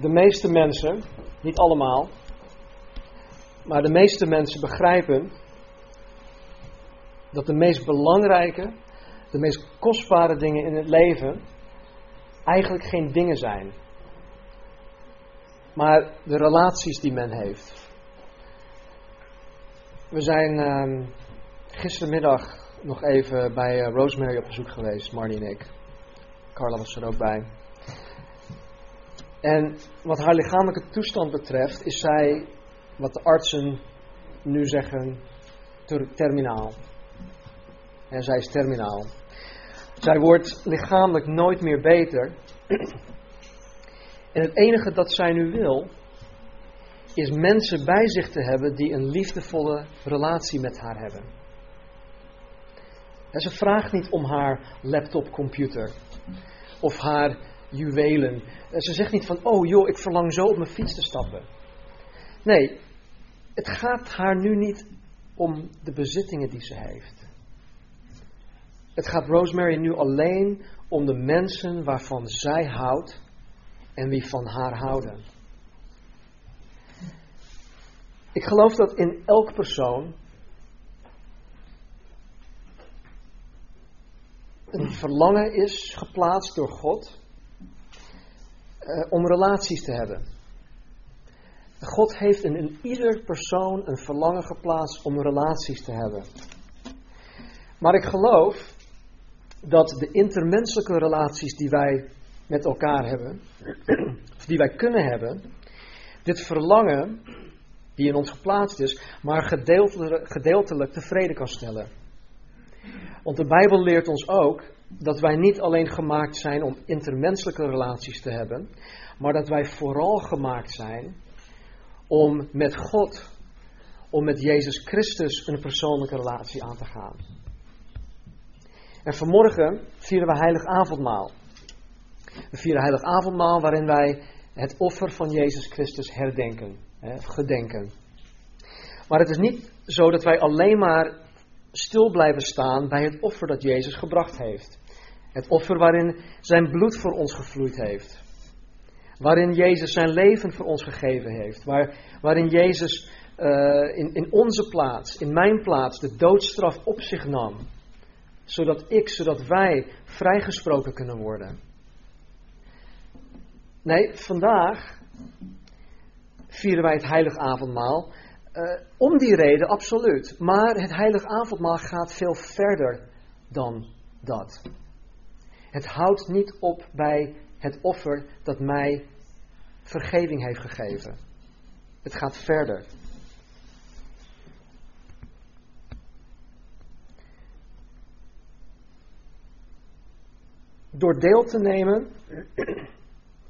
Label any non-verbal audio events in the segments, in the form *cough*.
de meeste mensen, niet allemaal, maar de meeste mensen begrijpen dat de meest belangrijke, de meest kostbare dingen in het leven eigenlijk geen dingen zijn, maar de relaties die men heeft. We zijn uh, gistermiddag nog even bij uh, Rosemary op bezoek geweest, Marnie en ik. Carla was er ook bij. En wat haar lichamelijke toestand betreft, is zij, wat de artsen nu zeggen, terminaal. En zij is terminaal. Zij wordt lichamelijk nooit meer beter. En het enige dat zij nu wil, is mensen bij zich te hebben die een liefdevolle relatie met haar hebben. En ze vraagt niet om haar laptopcomputer of haar juwelen. En ze zegt niet van, oh joh, ik verlang zo op mijn fiets te stappen. Nee, het gaat haar nu niet om de bezittingen die ze heeft. Het gaat Rosemary nu alleen om de mensen waarvan zij houdt en wie van haar houden. Ik geloof dat in elk persoon een verlangen is geplaatst door God uh, om relaties te hebben. God heeft in, ieder persoon een verlangen geplaatst om relaties te hebben. Maar ik geloof dat de intermenselijke relaties die wij met elkaar hebben, *clears throat* of die wij kunnen hebben, dit verlangen die in ons geplaatst is, maar gedeeltelijk tevreden kan stellen. Want de Bijbel leert ons ook dat wij niet alleen gemaakt zijn om intermenselijke relaties te hebben, maar dat wij vooral gemaakt zijn om met God, om met Jezus Christus een persoonlijke relatie aan te gaan. En vanmorgen vieren we Heilig Avondmaal. We vieren Heilig Avondmaal waarin wij het offer van Jezus Christus herdenken, hè, gedenken. Maar het is niet zo dat wij alleen maar stil blijven staan bij het offer dat Jezus gebracht heeft. Het offer waarin zijn bloed voor ons gevloeid heeft. Waarin Jezus zijn leven voor ons gegeven heeft. Waar, waarin Jezus uh, in, in onze plaats, in mijn plaats, de doodstraf op zich nam. Zodat ik, zodat wij vrijgesproken kunnen worden. Nee, vandaag vieren wij het heilig avondmaal. Uh, om die reden, absoluut. Maar het heilig avondmaal gaat veel verder dan dat. Het houdt niet op bij het offer dat mij vergeving heeft gegeven. Het gaat verder. Door deel te nemen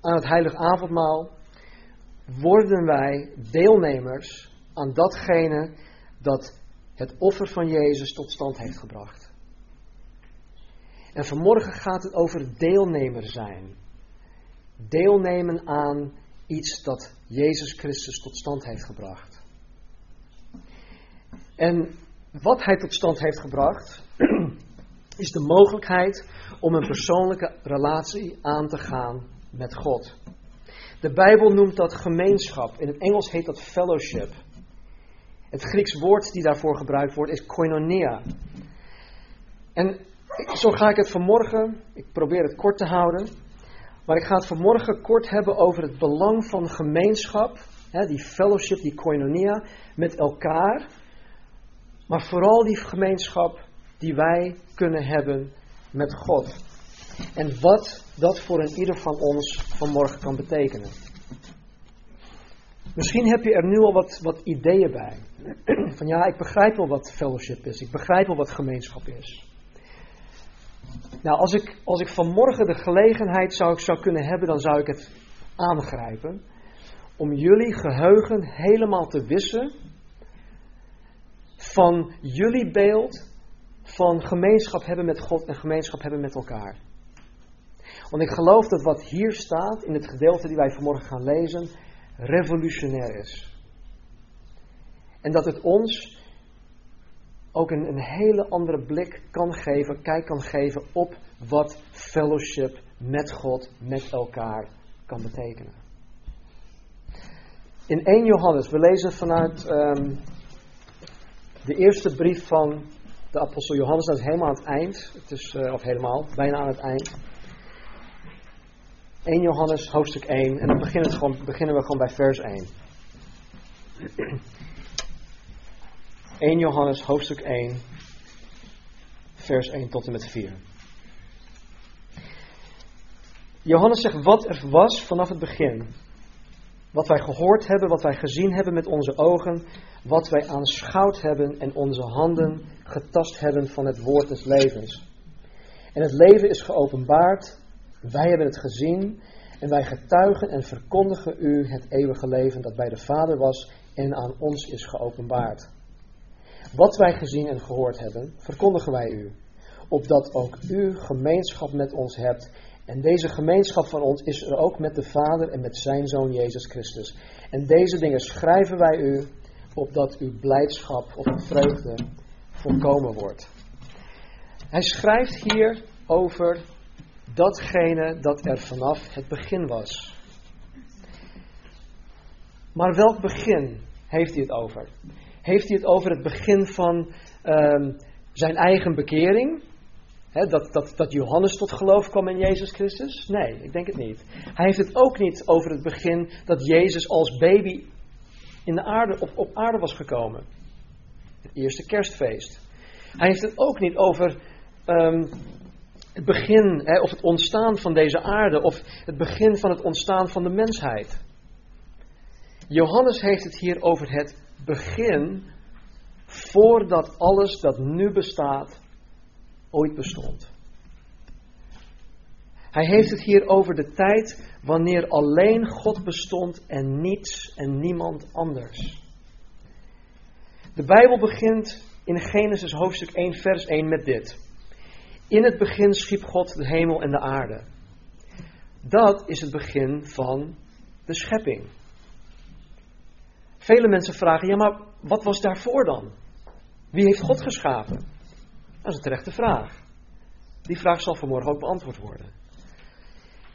aan het heilig avondmaal worden wij deelnemers aan datgene dat het offer van Jezus tot stand heeft gebracht. En vanmorgen gaat het over deelnemer zijn. Deelnemen aan iets dat Jezus Christus tot stand heeft gebracht. En wat hij tot stand heeft gebracht, *clears throat* is de mogelijkheid om een persoonlijke relatie aan te gaan met God. De Bijbel noemt dat gemeenschap. In het Engels heet dat fellowship. Het Grieks woord die daarvoor gebruikt wordt is koinonia. En zo ga ik het vanmorgen, ik probeer het kort te houden, maar ik ga het vanmorgen kort hebben over het belang van gemeenschap, hè, die fellowship, die koinonia, met elkaar. Maar vooral die gemeenschap die wij kunnen hebben met God. En wat dat voor een ieder van ons vanmorgen kan betekenen. Misschien heb je er nu al wat, wat ideeën bij. Van ja, ik begrijp wel wat fellowship is. Ik begrijp wel wat gemeenschap is. Nou, als ik, als ik vanmorgen de gelegenheid zou, zou kunnen hebben, dan zou ik het aangrijpen. Om jullie geheugen helemaal te wissen van jullie beeld van gemeenschap hebben met God en gemeenschap hebben met elkaar. Want ik geloof dat wat hier staat, in het gedeelte die wij vanmorgen gaan lezen, revolutionair is. En dat het ons ook een, een hele andere blik kan geven, kijk kan geven op wat fellowship met God, met elkaar kan betekenen. In 1 Johannes, we lezen vanuit ehm, de eerste brief van de apostel Johannes, dat is helemaal aan het eind, het is, uh, of helemaal, bijna aan het eind. 1 Johannes hoofdstuk 1 en dan beginnen we gewoon bij vers 1. 1 Johannes hoofdstuk 1, vers 1 tot en met 4. Johannes zegt wat er was vanaf het begin. Wat wij gehoord hebben, wat wij gezien hebben met onze ogen, wat wij aanschouwd hebben en onze handen getast hebben van het woord des levens. En het leven is geopenbaard, wij hebben het gezien en wij getuigen en verkondigen u het eeuwige leven dat bij de Vader was en aan ons is geopenbaard. Wat wij gezien en gehoord hebben, verkondigen wij u, opdat ook u gemeenschap met ons hebt. En deze gemeenschap van ons is er ook met de Vader en met zijn Zoon Jezus Christus. En deze dingen schrijven wij u, opdat uw blijdschap of vreugde volkomen wordt. Hij schrijft hier over datgene dat er vanaf het begin was. Maar welk begin heeft hij het over? Heeft hij het over het begin van um, zijn eigen bekering? dat, dat, dat Johannes tot geloof kwam in Jezus Christus? Nee, ik denk het niet. Hij heeft het ook niet over het begin dat Jezus als baby in de aarde, op, op aarde was gekomen. Het eerste kerstfeest. Hij heeft het ook niet over um, het begin of het ontstaan van deze aarde of het begin van het ontstaan van de mensheid. Johannes heeft het hier over het begin voordat alles dat nu bestaat ooit bestond. Hij heeft het hier over de tijd wanneer alleen God bestond en niets en niemand anders. De Bijbel begint in Genesis hoofdstuk 1 vers 1 met dit. In het begin schiep God de hemel en de aarde. Dat is het begin van de schepping. Vele mensen vragen, ja maar wat was daarvoor dan? Wie heeft God geschapen? Dat is een terechte vraag. Die vraag zal vanmorgen ook beantwoord worden.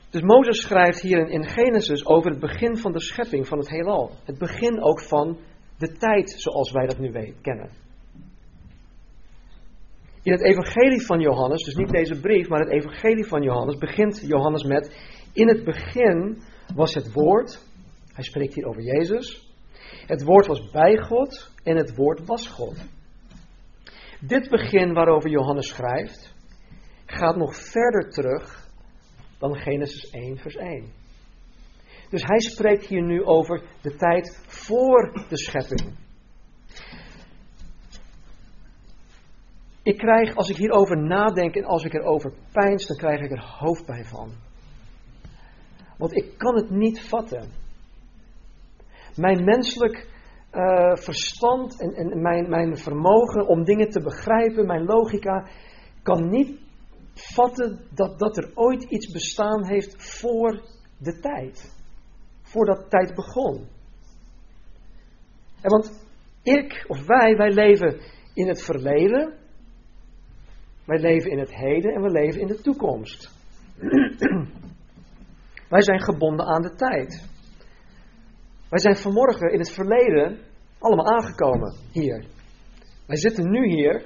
Dus Mozes schrijft hier in Genesis over het begin van de schepping van het heelal. Het begin ook van de tijd zoals wij dat nu kennen. In het evangelie van Johannes, dus niet deze brief, maar het evangelie van Johannes, begint Johannes met, in het begin was het woord, hij spreekt hier over Jezus, het woord was bij God en het woord was God. Dit begin waarover Johannes schrijft, gaat nog verder terug dan Genesis 1, vers 1. Dus hij spreekt hier nu over de tijd voor de schepping. Ik krijg, als ik hierover nadenk en als ik erover pijns, dan krijg ik er hoofdpijn van. Want ik kan het niet vatten. Mijn menselijk uh, verstand en, en mijn, mijn vermogen om dingen te begrijpen, mijn logica, kan niet vatten dat, dat er ooit iets bestaan heeft voor de tijd. Voordat tijd begon. En want ik of wij, wij leven in het verleden, wij leven in het heden en we leven in de toekomst. *clears throat* wij zijn gebonden aan de tijd. Wij zijn vanmorgen in het verleden allemaal aangekomen hier. Wij zitten nu hier.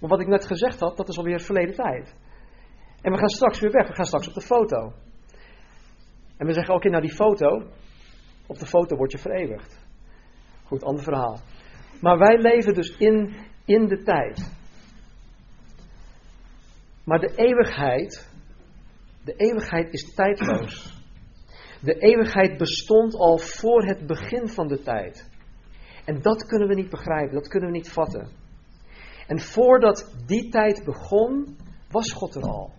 Maar wat ik net gezegd had, dat is alweer verleden tijd. En we gaan straks weer weg. We gaan straks op de foto. En we zeggen, oké, nou die foto, op de foto word je vereeuwigd. Goed, ander verhaal. Maar wij leven dus in, in de tijd. Maar de eeuwigheid, de eeuwigheid is tijdloos. De eeuwigheid bestond al voor het begin van de tijd. En dat kunnen we niet begrijpen, dat kunnen we niet vatten. En voordat die tijd begon, was God er al.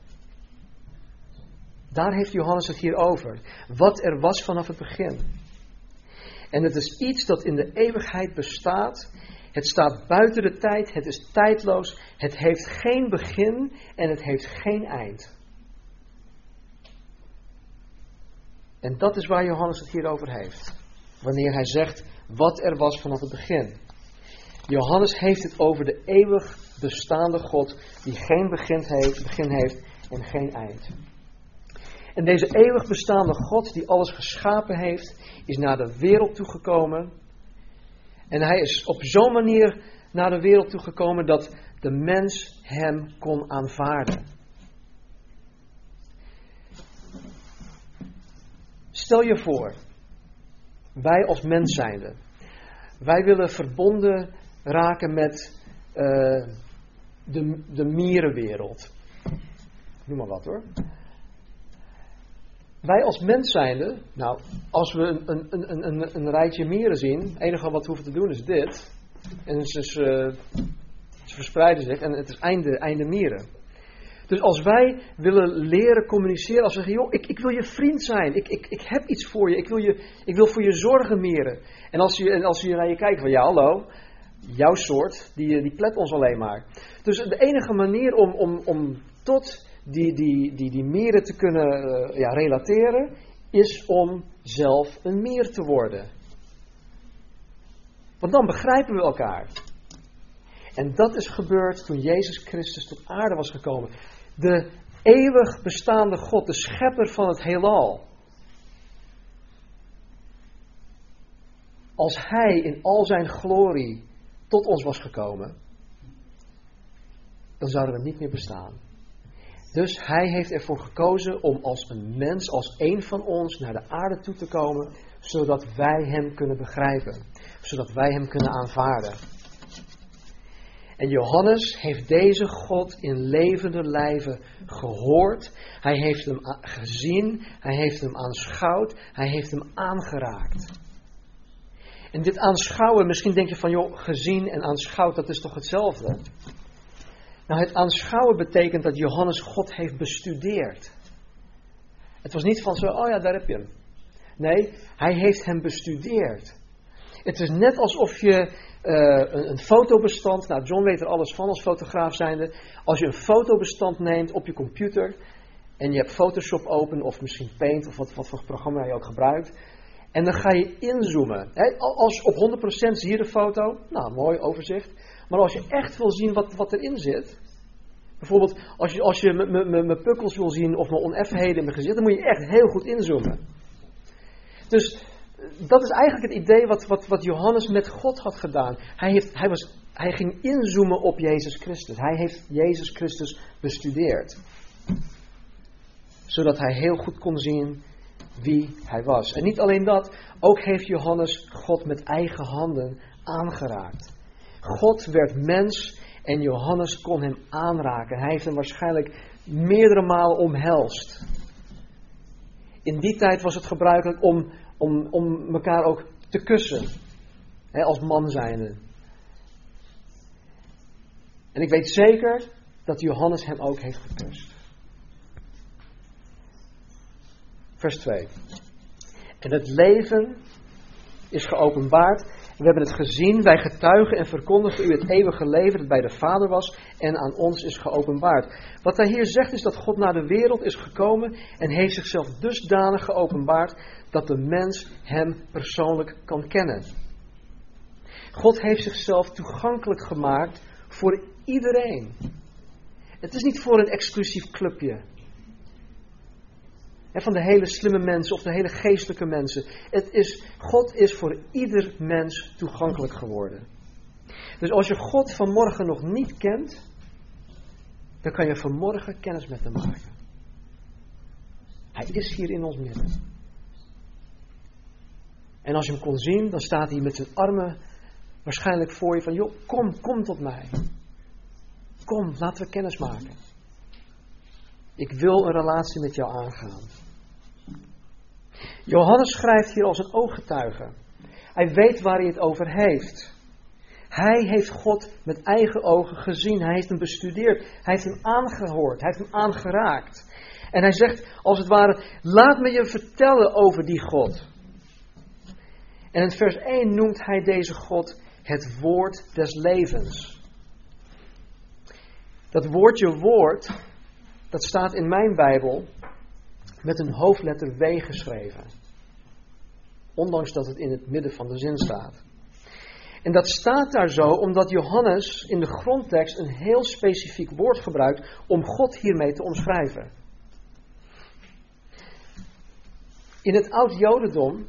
Daar heeft Johannes het hier over. Wat er was vanaf het begin. En het is iets dat in de eeuwigheid bestaat. Het staat buiten de tijd, het is tijdloos, het heeft geen begin en het heeft geen eind. En dat is waar Johannes het hier over heeft. Wanneer hij zegt wat er was vanaf het begin. Johannes heeft het over de eeuwig bestaande God die geen begin heeft, begin heeft en geen eind. En deze eeuwig bestaande God, die alles geschapen heeft, is naar de wereld toegekomen. En hij is op zo'n manier naar de wereld toegekomen dat de mens hem kon aanvaarden. Stel je voor, wij als mens zijnde, wij willen verbonden raken met uh, de, de mierenwereld. Noem maar wat hoor. Wij als mens zijnde, nou, als we een, een, een, een, een rijtje mieren zien, het enige wat we hoeven te doen is dit. En ze, ze, ze verspreiden zich en het is einde, einde mieren. Dus als wij willen leren communiceren, als we zeggen, joh, ik, ik wil je vriend zijn, ik, ik, ik heb iets voor je, ik wil, je, ik wil voor je zorgen meren. En als je, en als naar je kijkt van, ja hallo, jouw soort, die, die plet ons alleen maar. Dus de enige manier om, om, om tot die, die, die, die meren te kunnen uh, ja, relateren, is om zelf een meer te worden. Want dan begrijpen we elkaar. En dat is gebeurd toen Jezus Christus tot aarde was gekomen. De eeuwig bestaande God, de schepper van het heelal. Als Hij in al zijn glorie tot ons was gekomen, dan zouden we niet meer bestaan. Dus Hij heeft ervoor gekozen om als een mens, als een van ons, naar de aarde toe te komen, zodat wij Hem kunnen begrijpen, zodat wij Hem kunnen aanvaarden. En Johannes heeft deze God in levende lijven gehoord. Hij heeft hem gezien. Hij heeft hem aanschouwd. Hij heeft hem aangeraakt. En dit aanschouwen, misschien denk je van, joh, gezien en aanschouwd, dat is toch hetzelfde? Nou, het aanschouwen betekent dat Johannes God heeft bestudeerd. Het was niet van zo, oh ja, daar heb je hem. Nee, hij heeft hem bestudeerd. Het is net alsof je uh, een, fotobestand, nou John weet er alles van als fotograaf zijnde. Als je een fotobestand neemt op je computer en je hebt Photoshop open of misschien Paint of wat, wat voor programma je ook gebruikt. En dan ga je inzoomen. Als op 100% zie je de foto, nou mooi overzicht. Maar als je echt wil zien wat, wat erin zit, bijvoorbeeld als je, als je mijn pukkels wil zien of mijn oneffenheden in mijn gezicht, dan moet je echt heel goed inzoomen. Dus dat is eigenlijk het idee wat, wat, wat Johannes met God had gedaan. Hij, heeft, hij, was, hij ging inzoomen op Jezus Christus. Hij heeft Jezus Christus bestudeerd. Zodat hij heel goed kon zien wie hij was. En niet alleen dat, ook heeft Johannes God met eigen handen aangeraakt. God werd mens en Johannes kon hem aanraken. Hij heeft hem waarschijnlijk meerdere malen omhelst. In die tijd was het gebruikelijk om om, om elkaar ook te kussen. Hè, als man zijnde. En ik weet zeker dat Johannes hem ook heeft gekust. Vers 2. En het leven is geopenbaard. We hebben het gezien, wij getuigen en verkondigen u het eeuwige leven dat bij de Vader was en aan ons is geopenbaard. Wat hij hier zegt is dat God naar de wereld is gekomen en heeft zichzelf dusdanig geopenbaard dat de mens hem persoonlijk kan kennen. God heeft zichzelf toegankelijk gemaakt voor iedereen. Het is niet voor een exclusief clubje. Van de hele slimme mensen of de hele geestelijke mensen. Het is, God is voor ieder mens toegankelijk geworden. Dus als je God vanmorgen nog niet kent, dan kan je vanmorgen kennis met hem maken. Hij is hier in ons midden. En als je hem kon zien, dan staat hij met zijn armen waarschijnlijk voor je van, joh, kom, kom tot mij. Kom, laten we kennis maken. Ik wil een relatie met jou aangaan. Johannes schrijft hier als een ooggetuige. Hij weet waar hij het over heeft. Hij heeft God met eigen ogen gezien. Hij heeft hem bestudeerd. Hij heeft hem aangehoord. Hij heeft hem aangeraakt. En hij zegt als het ware: Laat me je vertellen over die God. En in vers 1 noemt hij deze God het woord des levens. Dat woordje woord, dat staat in mijn Bijbel met een hoofdletter W geschreven. Ondanks dat het in het midden van de zin staat. En dat staat daar zo omdat Johannes in de grondtekst een heel specifiek woord gebruikt om God hiermee te omschrijven. In het oud Jodendom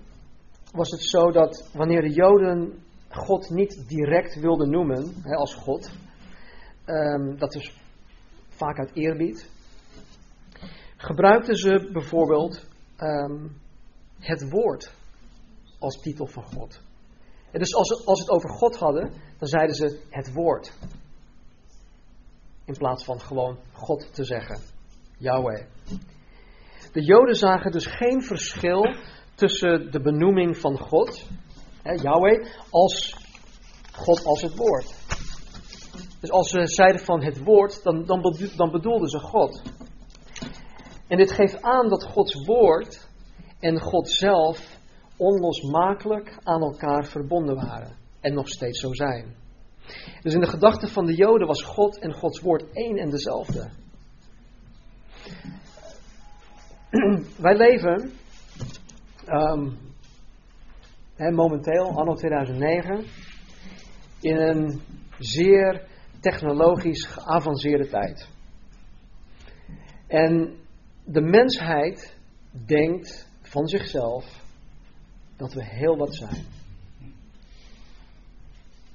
was het zo dat wanneer de Joden God niet direct wilden noemen hè, als God, um, dat is vaak uit eerbied, gebruikten ze bijvoorbeeld um, het woord als titel van God. En dus als ze, als het over God hadden, dan zeiden ze het woord. In plaats van gewoon God te zeggen. Yahweh. De Joden zagen dus geen verschil tussen de benoeming van God, hè, Yahweh, als God als het woord. Dus als ze zeiden van het woord, dan, dan bedoelden ze God. En dit geeft aan dat Gods woord en God zelf onlosmakelijk aan elkaar verbonden waren. En nog steeds zo zijn. Dus in de gedachten van de Joden was God en Gods woord één en dezelfde. *clears throat* Wij leven um, hè, momenteel, anno 2009, in een zeer technologisch geavanceerde tijd. En de mensheid denkt van zichzelf dat we heel wat zijn.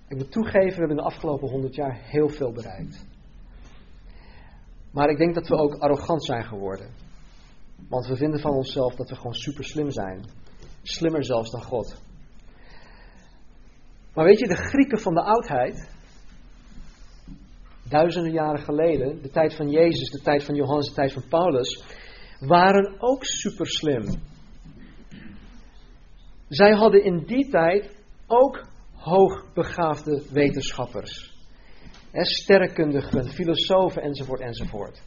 Ik moet toegeven, we hebben de afgelopen honderd jaar heel veel bereikt. Maar ik denk dat we ook arrogant zijn geworden. Want we vinden van onszelf dat we gewoon super slim zijn. Slimmer zelfs dan God. Maar weet je, de Grieken van de oudheid, duizenden jaren geleden, de tijd van Jezus, de tijd van Johannes, de tijd van Paulus, waren ook super slim. Zij hadden in die tijd ook hoogbegaafde wetenschappers. sterrenkundigen, filosofen enzovoort enzovoort.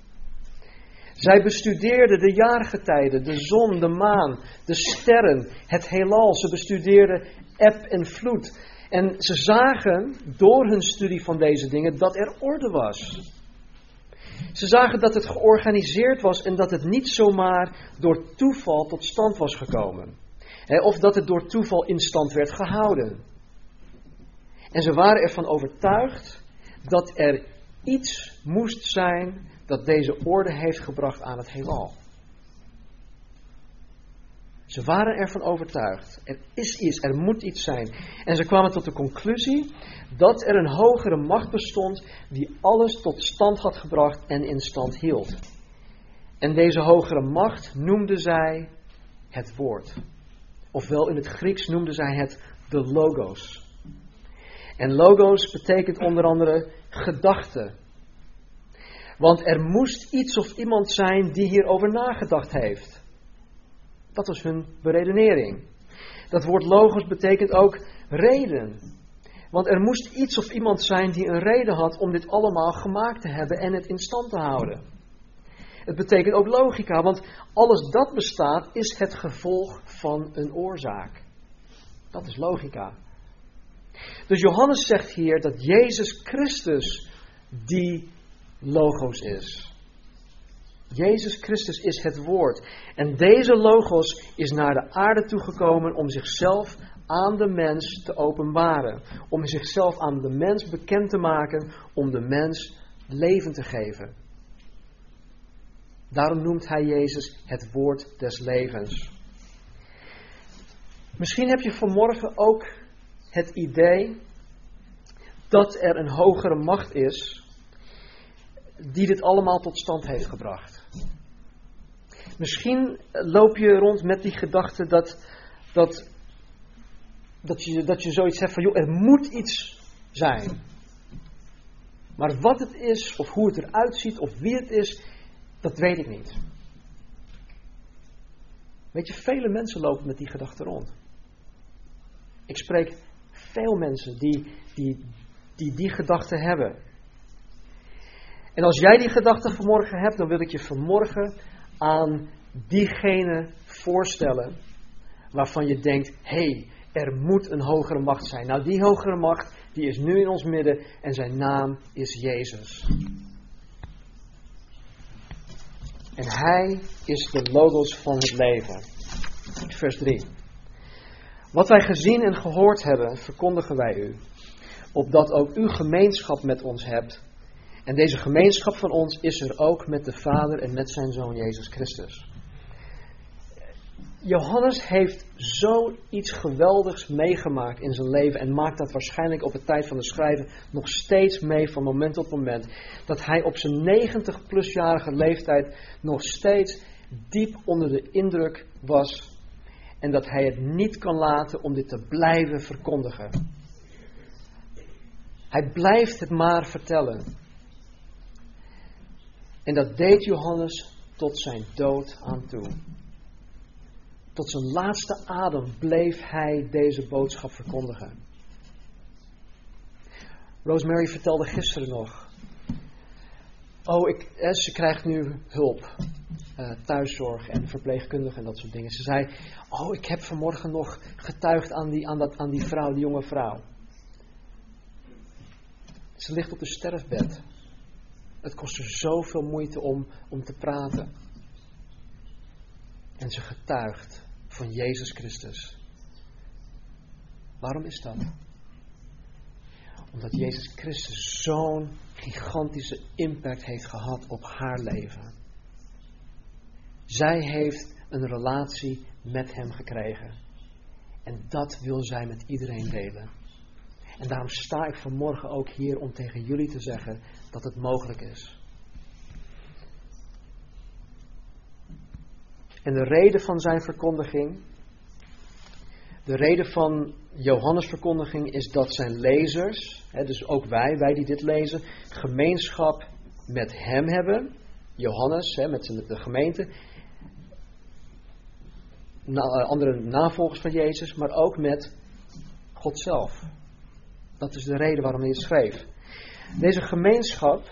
Zij bestudeerden de jaargetijden, de zon, de maan, de sterren, het heelal. Ze bestudeerden eb en vloed. En ze zagen door hun studie van deze dingen dat er orde was. Ze zagen dat het georganiseerd was en dat het niet zomaar door toeval tot stand was gekomen. of dat het door toeval in stand werd gehouden. En ze waren ervan overtuigd dat er iets moest zijn dat deze orde heeft gebracht aan het heelal. Ze waren ervan overtuigd. Er is iets, er moet iets zijn. En ze kwamen tot de conclusie dat er een hogere macht bestond die alles tot stand had gebracht en in stand hield. En deze hogere macht noemden zij het woord. Ofwel in het Grieks noemden zij het de logos. En logos betekent onder andere gedachte. Want er moest iets of iemand zijn die hierover nagedacht heeft. Dat was hun beredenering. Dat woord logos betekent ook reden. Want er moest iets of iemand zijn die een reden had om dit allemaal gemaakt te hebben en het in stand te houden. Het betekent ook logica, want alles dat bestaat is het gevolg van een oorzaak. Dat is logica. Dus Johannes zegt hier dat Jezus Christus die logos is. Jezus Christus is het woord. En deze logos is naar de aarde toegekomen om zichzelf aan de mens te openbaren. Om zichzelf aan de mens bekend te maken, om de mens leven te geven. Daarom noemt hij Jezus het woord des levens. Misschien heb je vanmorgen ook het idee dat er een hogere macht is die dit allemaal tot stand heeft gebracht. Misschien loop je rond met die gedachte dat, dat, dat, je, dat je zoiets hebt van, joh, er moet iets zijn. Maar wat het is, of hoe het eruit ziet, of wie het is, dat weet ik niet. Weet je, vele mensen lopen met die gedachte rond. Ik spreek veel mensen die die, die, die gedachte hebben. En als jij die gedachte vanmorgen hebt, dan wil ik je vanmorgen aan diegene voorstellen waarvan je denkt, hé, hey, er moet een hogere macht zijn. Nou, die hogere macht, die is nu in ons midden en zijn naam is Jezus. En hij is de logos van het leven. Vers 3. Wat wij gezien en gehoord hebben, verkondigen wij u, opdat ook u gemeenschap met ons hebt en deze gemeenschap van ons is er ook met de Vader en met zijn Zoon Jezus Christus. Johannes heeft zoiets geweldigs meegemaakt in zijn leven en maakt dat waarschijnlijk op het tijd van de schrijven nog steeds mee van moment tot moment. Dat hij op zijn 90 plusjarige leeftijd nog steeds diep onder de indruk was en dat hij het niet kan laten om dit te blijven verkondigen. Hij blijft het maar vertellen. En dat deed Johannes tot zijn dood aan toe. Tot zijn laatste adem bleef hij deze boodschap verkondigen. Rosemary vertelde gisteren nog. Oh, ik, eh, ze krijgt nu hulp. Uh, thuiszorg en verpleegkundige en dat soort dingen. Ze zei: Oh, ik heb vanmorgen nog getuigd aan die, aan dat, aan die vrouw, die jonge vrouw. Ze ligt op de sterfbed. Het kost er zoveel moeite om, om te praten. En ze getuigt van Jezus Christus. Waarom is dat? Omdat Jezus Christus zo'n gigantische impact heeft gehad op haar leven. Zij heeft een relatie met Hem gekregen. En dat wil zij met iedereen delen. En daarom sta ik vanmorgen ook hier om tegen jullie te zeggen dat het mogelijk is. En de reden van zijn verkondiging, de reden van Johannes' verkondiging is dat zijn lezers, hè, dus ook wij, wij die dit lezen, gemeenschap met hem hebben. Johannes, hè, met, de gemeente, eh, andere navolgers van Jezus, maar ook met God zelf. Dat is de reden waarom hij het schreef. Deze gemeenschap,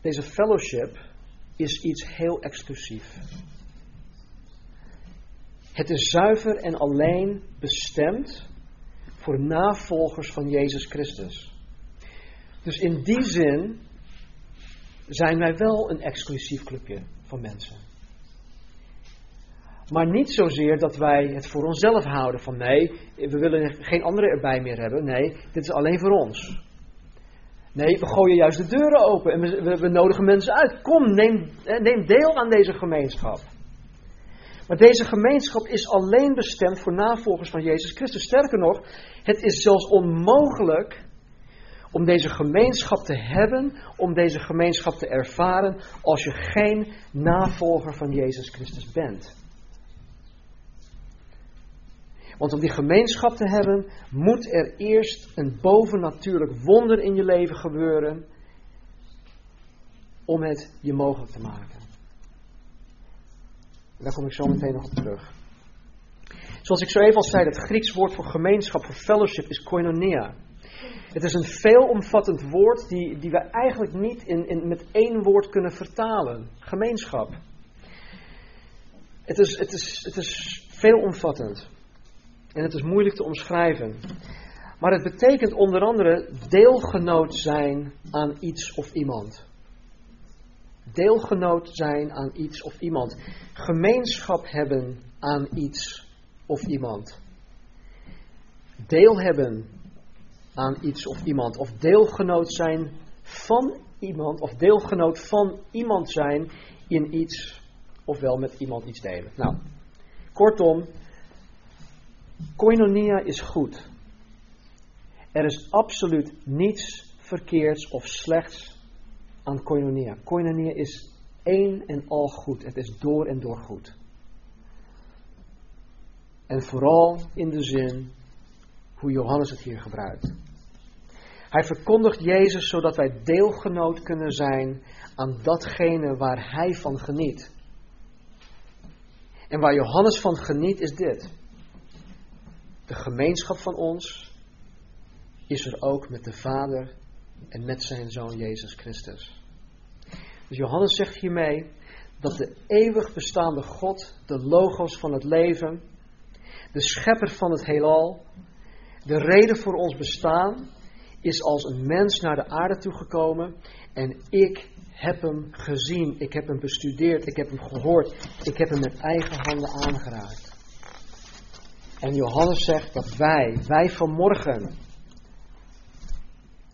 deze fellowship, is iets heel exclusief. Het is zuiver en alleen bestemd voor navolgers van Jezus Christus. Dus in die zin zijn wij wel een exclusief clubje van mensen. Maar niet zozeer dat wij het voor onszelf houden van nee, we willen geen anderen erbij meer hebben. Nee, dit is alleen voor ons. Nee, we gooien juist de deuren open en we, we, nodigen mensen uit. Kom, neem, eh, neem deel aan deze gemeenschap. Maar deze gemeenschap is alleen bestemd voor navolgers van Jezus Christus. Sterker nog, het is zelfs onmogelijk om deze gemeenschap te hebben, om deze gemeenschap te ervaren, als je geen navolger van Jezus Christus bent. Want om die gemeenschap te hebben, moet er eerst een bovennatuurlijk wonder in je leven gebeuren om het je mogelijk te maken. Daar kom ik zo meteen nog op terug. Zoals ik zo even al zei, het Grieks woord voor gemeenschap, voor fellowship, is koinonia. Het is een veelomvattend woord die, die we eigenlijk niet in, in, met één woord kunnen vertalen. Gemeenschap. Het is, het is, het is veelomvattend. En het is moeilijk te omschrijven. Maar het betekent onder andere deelgenoot zijn aan iets of iemand. Deelgenoot zijn aan iets of iemand. Gemeenschap hebben aan iets of iemand. Deel hebben aan iets of iemand. Of deelgenoot zijn van iemand. Of deelgenoot van iemand zijn in iets. Ofwel met iemand iets delen. Nou, kortom, Koinonia is goed. Er is absoluut niets verkeerds of slechts aan koinonia. Koinonia is één en al goed. Het is door en door goed. En vooral in de zin hoe Johannes het hier gebruikt. Hij verkondigt Jezus zodat wij deelgenoot kunnen zijn aan datgene waar hij van geniet. En waar Johannes van geniet is dit. De gemeenschap van ons is er ook met de Vader en met zijn Zoon Jezus Christus. Dus Johannes zegt hiermee dat de eeuwig bestaande God, de logos van het leven, de schepper van het heelal, de reden voor ons bestaan, is als een mens naar de aarde toegekomen en ik heb hem gezien, ik heb hem bestudeerd, ik heb hem gehoord, ik heb hem met eigen handen aangeraakt. En Johannes zegt dat wij, wij vanmorgen,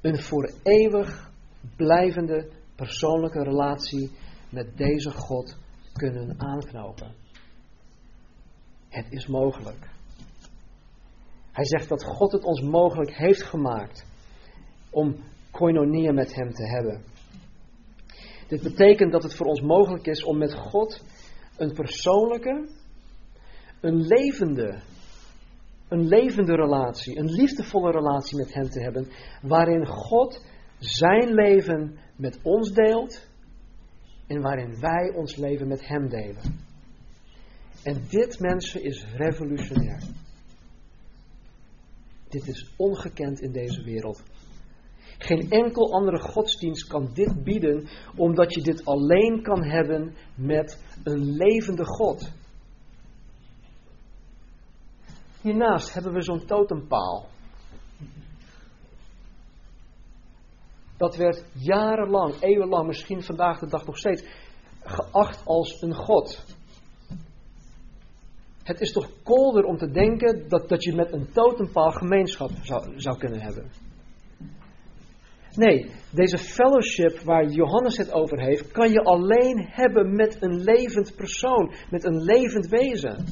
een voor eeuwig blijvende persoonlijke relatie met deze God kunnen aanknopen. Het is mogelijk. Hij zegt dat God het ons mogelijk heeft gemaakt om koinonia met Hem te hebben. Dit betekent dat het voor ons mogelijk is om met God een persoonlijke, een levende, een levende relatie, een liefdevolle relatie met Hem te hebben, waarin God Zijn leven met ons deelt en waarin wij ons leven met Hem delen. En dit, mensen, is revolutionair. Dit is ongekend in deze wereld. Geen enkel andere godsdienst kan dit bieden, omdat je dit alleen kan hebben met een levende God. Hiernaast hebben we zo'n totempaal. Dat werd jarenlang, eeuwenlang, misschien vandaag de dag nog steeds, geacht als een God. Het is toch kolder om te denken dat, dat je met een totempaal gemeenschap zou, zou kunnen hebben. Nee, deze fellowship waar Johannes het over heeft, kan je alleen hebben met een levend persoon, met een levend wezen.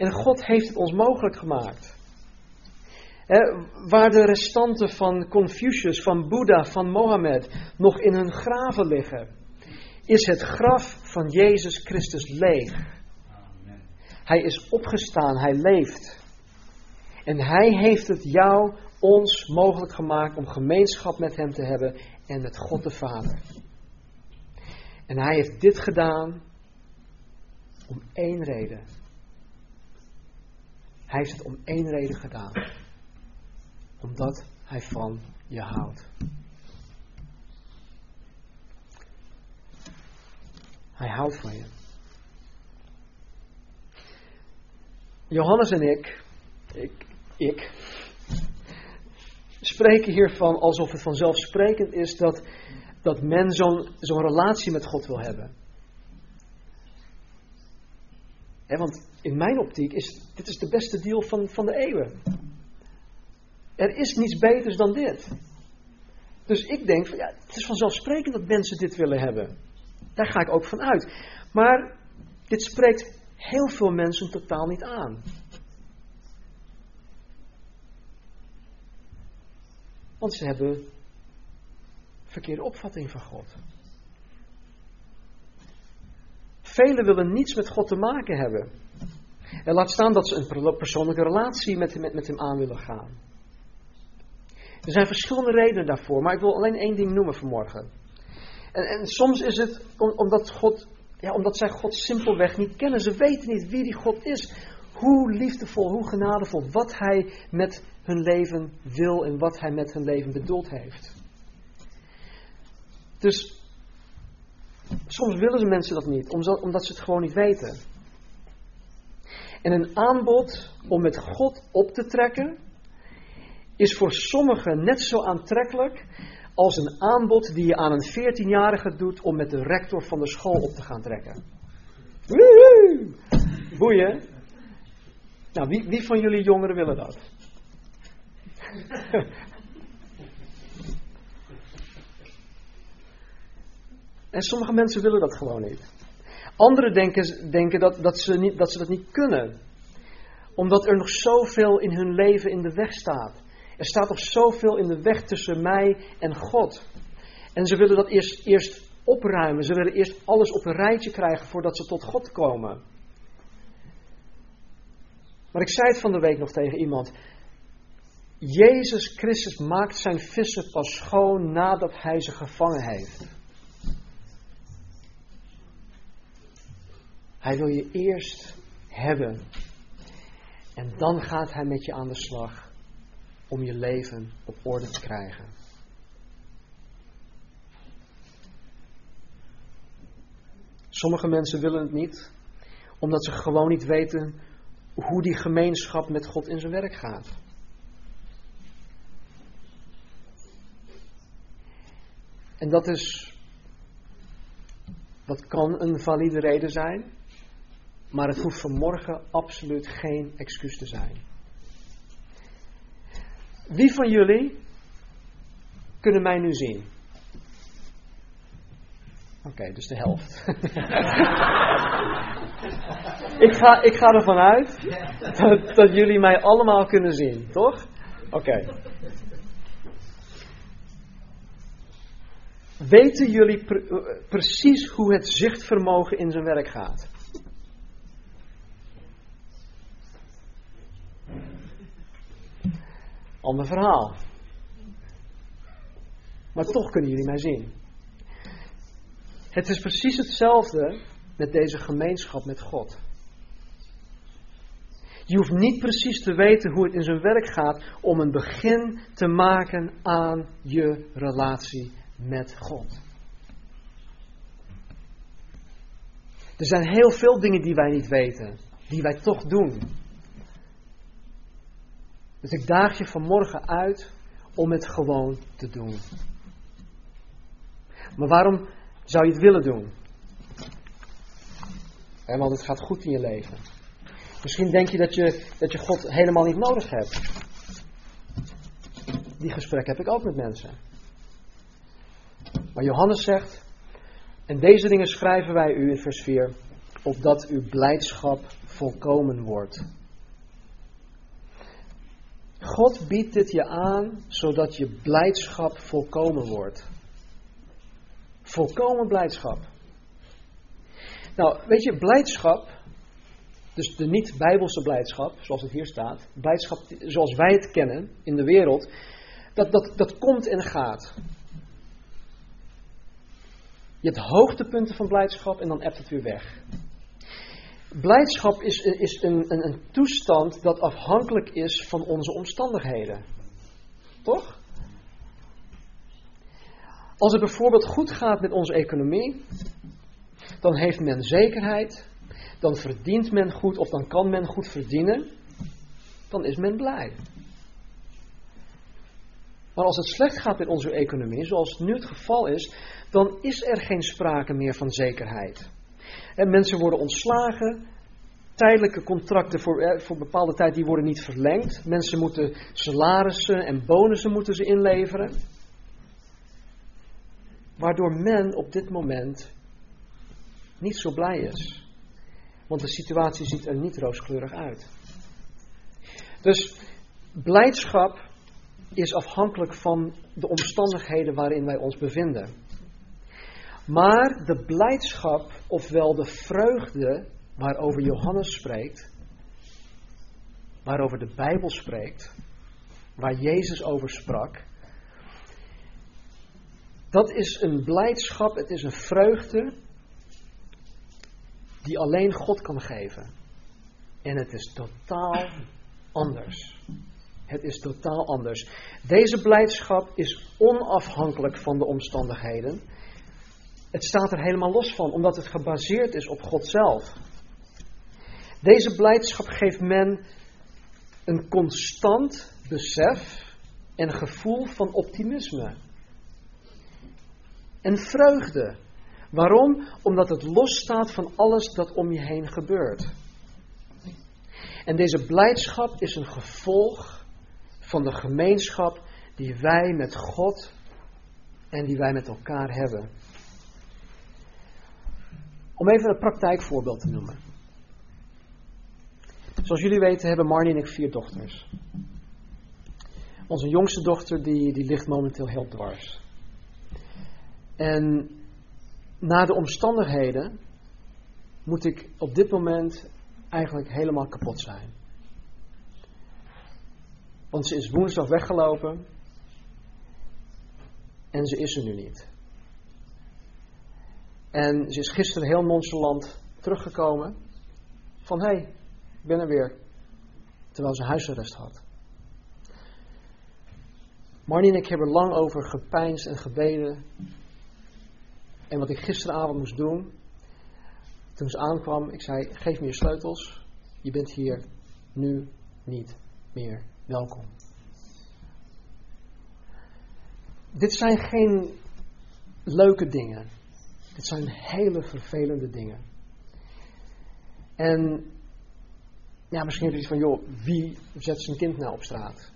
En God heeft het ons mogelijk gemaakt. waar de restanten van Confucius, van Boeddha, van Mohammed nog in hun graven liggen, is het graf van Jezus Christus leeg. Hij is opgestaan, hij leeft. En hij heeft het jou ons mogelijk gemaakt om gemeenschap met Hem te hebben en met God de Vader. En Hij heeft dit gedaan om één reden. Hij heeft het om één reden gedaan. Omdat Hij van je houdt. Hij houdt van je. Johannes en ik, ik, ik spreken hiervan alsof het vanzelfsprekend is dat, dat men zo'n zo'n relatie met God wil hebben. Want in mijn optiek is dit is de beste deal van, van de eeuwen. Er is niets beters dan dit. Dus ik denk, van, ja, het is vanzelfsprekend dat mensen dit willen hebben. Daar ga ik ook van uit. Maar dit spreekt heel veel mensen totaal niet aan. Want ze hebben verkeerde opvatting van God. Velen willen niets met God te maken hebben. En laat staan dat ze een persoonlijke relatie met, met, hem aan willen gaan. Er zijn verschillende redenen daarvoor, maar ik wil alleen één ding noemen vanmorgen. En, en soms is het omdat, God, ja, omdat zij God simpelweg niet kennen. Ze weten niet wie die God is. Hoe liefdevol, hoe genadevol, wat hij met hun leven wil en wat hij met hun leven bedoeld heeft. Dus soms willen ze mensen dat niet, omdat ze het gewoon niet weten. En een aanbod om met God op te trekken is voor sommigen net zo aantrekkelijk als een aanbod die je aan een 14-jarige doet om met de rector van de school op te gaan trekken. Woehoe! Boeien. Nou, wie, wie van jullie jongeren willen dat? En sommige mensen willen dat gewoon niet. Anderen denken, denken dat, dat, ze niet, dat ze dat niet kunnen. Omdat er nog zoveel in hun leven in de weg staat. Er staat nog zoveel in de weg tussen mij en God. En ze willen dat eerst, eerst opruimen. Ze willen eerst alles op een rijtje krijgen voordat ze tot God komen. Maar ik zei het van de week nog tegen iemand. Jezus Christus maakt zijn vissen pas schoon nadat hij ze gevangen heeft. Hij wil je eerst hebben. En dan gaat hij met je aan de slag om je leven op orde te krijgen. Sommige mensen willen het niet, omdat ze gewoon niet weten hoe die gemeenschap met God in zijn werk gaat. En dat is, dat kan een valide reden zijn, maar het hoeft vanmorgen absoluut geen excuus te zijn. Wie van jullie kunnen mij nu zien? Oké, dus de helft. *laughs* ik, ga, ik ga ervan uit dat, dat jullie mij allemaal kunnen zien, toch? Oké. Weten jullie pre- precies hoe het zichtvermogen in zijn werk gaat? Ander verhaal. Maar toch kunnen jullie mij zien. Het is precies hetzelfde met deze gemeenschap met God. Je hoeft niet precies te weten hoe het in zijn werk gaat om een begin te maken aan je relatie met God. Er zijn heel veel dingen die wij niet weten, die wij toch doen. Dus ik daag je vanmorgen uit om het gewoon te doen. Maar waarom zou je het willen doen? want het gaat goed in je leven. Misschien denk je dat, je dat je God helemaal niet nodig hebt. Die gesprek heb ik ook met mensen. Maar Johannes zegt, en deze dingen schrijven wij u in vers 4, opdat uw blijdschap volkomen wordt. God biedt dit je aan, zodat je blijdschap volkomen wordt. Volkomen blijdschap. Nou, weet je, blijdschap, dus de niet-bijbelse blijdschap, zoals het hier staat, blijdschap zoals wij het kennen in de wereld, dat, dat, dat komt en gaat. Je hebt hoogtepunten van blijdschap en dan ebt het weer weg. Blijdschap is, is een, een, een toestand dat afhankelijk is van onze omstandigheden. Toch? Als het bijvoorbeeld goed gaat met onze economie, dan heeft men zekerheid, dan verdient men goed of dan kan men goed verdienen, dan is men blij. Maar als het slecht gaat met onze economie, zoals nu het geval is, dan is er geen sprake meer van zekerheid. En mensen worden ontslagen, tijdelijke contracten voor, voor bepaalde tijd die worden niet verlengd. Mensen moeten salarissen en bonussen moeten ze inleveren. Waardoor men op dit moment niet zo blij is. Want de situatie ziet er niet rooskleurig uit. Dus blijdschap is afhankelijk van de omstandigheden waarin wij ons bevinden. Maar de blijdschap, ofwel de vreugde waarover Johannes spreekt, waarover de Bijbel spreekt, waar Jezus over sprak, dat is een blijdschap, het is een vreugde die alleen God kan geven. En het is totaal anders. Het is totaal anders. Deze blijdschap is onafhankelijk van de omstandigheden. Het staat er helemaal los van, omdat het gebaseerd is op God zelf. Deze blijdschap geeft men een constant besef en gevoel van optimisme. En vreugde. Waarom? Omdat het losstaat van alles dat om je heen gebeurt. En deze blijdschap is een gevolg van de gemeenschap die wij met God en die wij met elkaar hebben. Om even een praktijkvoorbeeld te noemen. Zoals jullie weten hebben Marnie en ik vier dochters. Onze jongste dochter die, die ligt momenteel heel dwars. En na de omstandigheden moet ik op dit moment eigenlijk helemaal kapot zijn. Want ze is woensdag weggelopen en ze is er nu niet. En ze is gisteren heel nonchalant teruggekomen van hé, hey, ik ben er weer. Terwijl ze huisarrest had. Marnie en ik hebben lang over gepijnst en gebeden. En wat ik gisteravond moest doen, toen ze aankwam, ik zei: Geef me je sleutels. Je bent hier nu niet meer welkom. Dit zijn geen leuke dingen. Dit zijn hele vervelende dingen. En ja, misschien heb je iets van, joh, wie zet zijn kind nou op straat?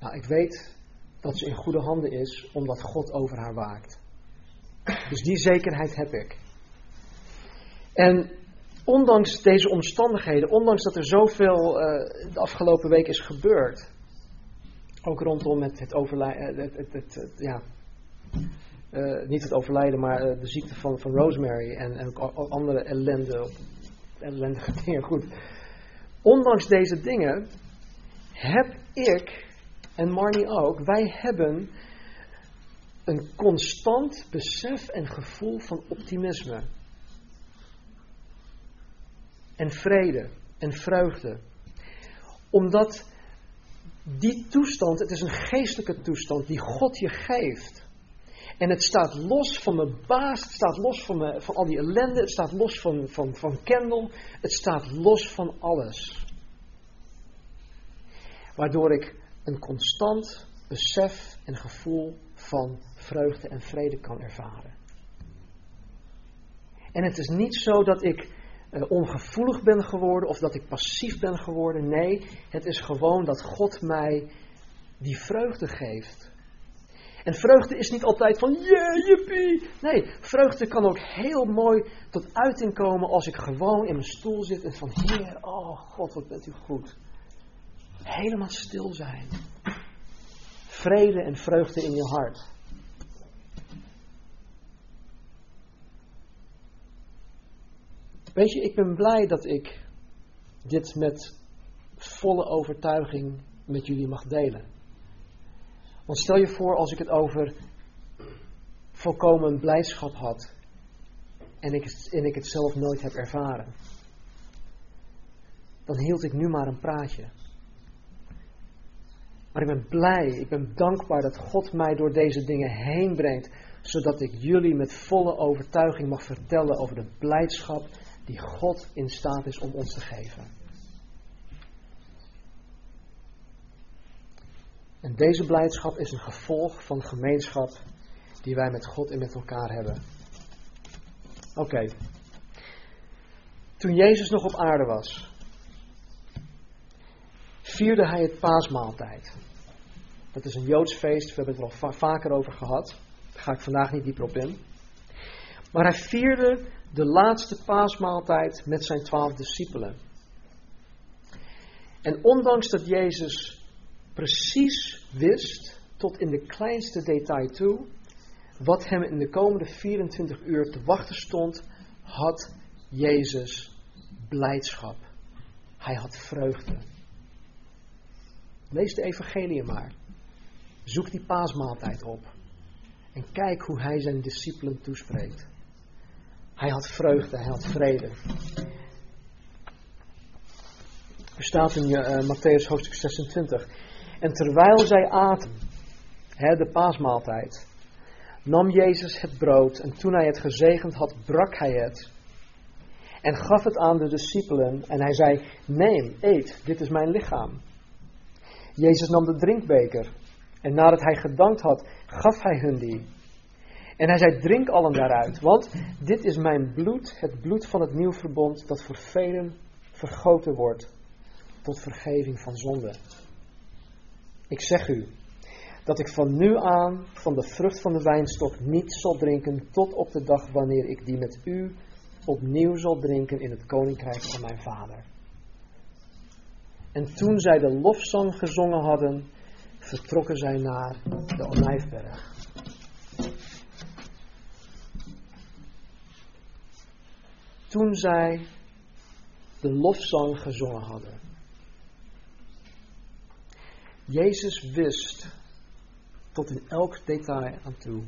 Nou, ik weet dat ze in goede handen is, omdat God over haar waakt. Dus die zekerheid heb ik. En ondanks deze omstandigheden, ondanks dat er zoveel uh, de afgelopen week is gebeurd, ook rondom het, het overlijden, het, het, het, ja, uh, niet het overlijden, maar uh, de ziekte van, van Rosemary en, en ook andere ellende, ellendige *laughs* dingen, goed. Ondanks deze dingen heb ik, en Marnie ook, wij hebben een constant besef en gevoel van optimisme. En vrede en vreugde. Omdat die toestand, het is een geestelijke toestand die God je geeft. En het staat los van mijn baas, het staat los van, van al die ellende, het staat los van, van, van Kendall, het staat los van alles. Waardoor ik een constant besef en gevoel van vreugde en vrede kan ervaren. En het is niet zo dat ik uh, ongevoelig ben geworden of dat ik passief ben geworden. Nee, het is gewoon dat God mij die vreugde geeft. En vreugde is niet altijd van yeah, jippie. Nee, vreugde kan ook heel mooi tot uiting komen als ik gewoon in mijn stoel zit en van Heer, oh God, wat bent u goed. Helemaal stil zijn. Vrede en vreugde in je hart. Weet je, ik ben blij dat ik dit met volle overtuiging met jullie mag delen. Want stel je voor als ik het over volkomen blijdschap had en ik, en ik het zelf nooit heb ervaren. Dan hield ik nu maar een praatje. Maar ik ben blij, ik ben dankbaar dat God mij door deze dingen heen brengt, zodat ik jullie met volle overtuiging mag vertellen over de blijdschap die God in staat is om ons te geven. En deze blijdschap is een gevolg van gemeenschap die wij met God en met elkaar hebben. Oké. Toen Jezus nog op aarde was, vierde hij het paasmaaltijd. Dat is een Joods feest, we hebben het er al vaker over gehad. Daar ga ik vandaag niet dieper op in. Maar hij vierde de laatste paasmaaltijd met zijn twaalf discipelen. En ondanks dat Jezus precies wist, tot in de kleinste detail toe, wat hem in de komende 24 uur te wachten stond, had Jezus blijdschap. Hij had vreugde. Lees de evangelie maar. Zoek die paasmaaltijd op. En kijk hoe hij zijn discipelen toespreekt. Hij had vreugde, hij had vrede. Er staat in uh, Matthäus hoofdstuk 26. En terwijl zij aten, hè, de paasmaaltijd, nam Jezus het brood en toen hij het gezegend had, brak hij het en gaf het aan de discipelen en hij zei, neem, eet, dit is mijn lichaam. Jezus nam de drinkbeker en nadat hij gedankt had, gaf hij hun die. En hij zei, drink allen daaruit, want dit is mijn bloed, het bloed van het nieuw verbond, dat voor velen vergoten wordt tot vergeving van zonde. Ik zeg u, dat ik van nu aan van de vrucht van de wijnstok niet zal drinken tot op de dag wanneer ik die met u opnieuw zal drinken in het koninkrijk van mijn vader. En toen zij de lofzang gezongen hadden, vertrokken zij naar de Olijfberg. toen zij de lofzang gezongen hadden. Jezus wist tot in elk detail aan toe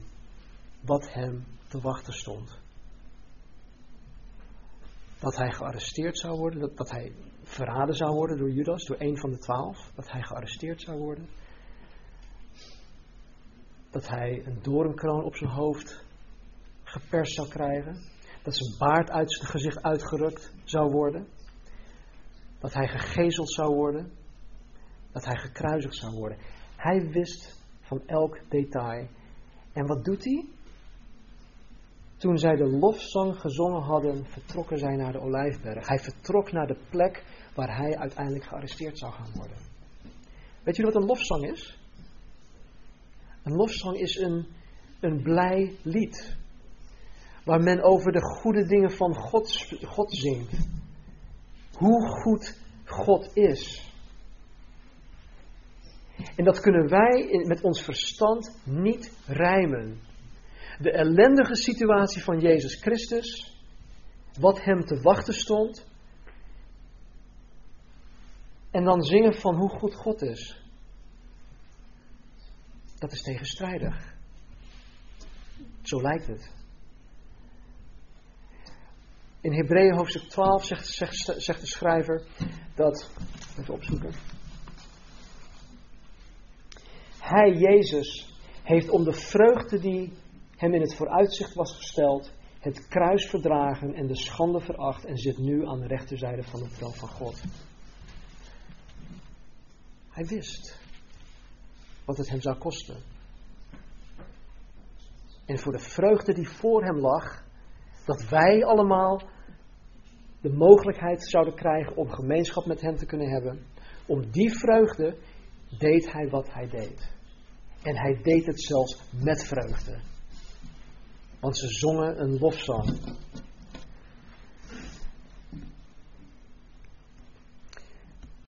wat hem te wachten stond. Dat hij gearresteerd zou worden, dat, hij verraden zou worden door Judas, door een van de twaalf, dat hij gearresteerd zou worden. Dat hij een doornkroon op zijn hoofd geperst zou krijgen dat zijn baard uit zijn gezicht uitgerukt zou worden, dat hij gegezeld zou worden, dat hij gekruisigd zou worden. Hij wist van elk detail. En wat doet hij? Toen zij de lofzang gezongen hadden, vertrokken zij naar de Olijfberg. Hij vertrok naar de plek waar hij uiteindelijk gearresteerd zou gaan worden. Weet jullie wat een lofzang is? Een lofzang is een, een blij lied. waar men over de goede dingen van God, God zingt. Hoe goed God is. En dat kunnen wij met ons verstand niet rijmen. De ellendige situatie van Jezus Christus, wat hem te wachten stond, en dan zingen van hoe goed God is. Dat is tegenstrijdig. Zo lijkt het. In Hebreeën hoofdstuk 12 zegt, zegt, zegt de schrijver dat. Even opzoeken. Hij, Jezus, heeft om de vreugde die hem in het vooruitzicht was gesteld, het kruis verdragen en de schande veracht en zit nu aan de rechterzijde van de troon van God. Hij wist wat het hem zou kosten. En voor de vreugde die voor hem lag, dat wij allemaal de mogelijkheid zouden krijgen om gemeenschap met hem te kunnen hebben, om die vreugde deed hij wat hij deed. En hij deed het zelfs met vreugde. Want ze zongen een lofzang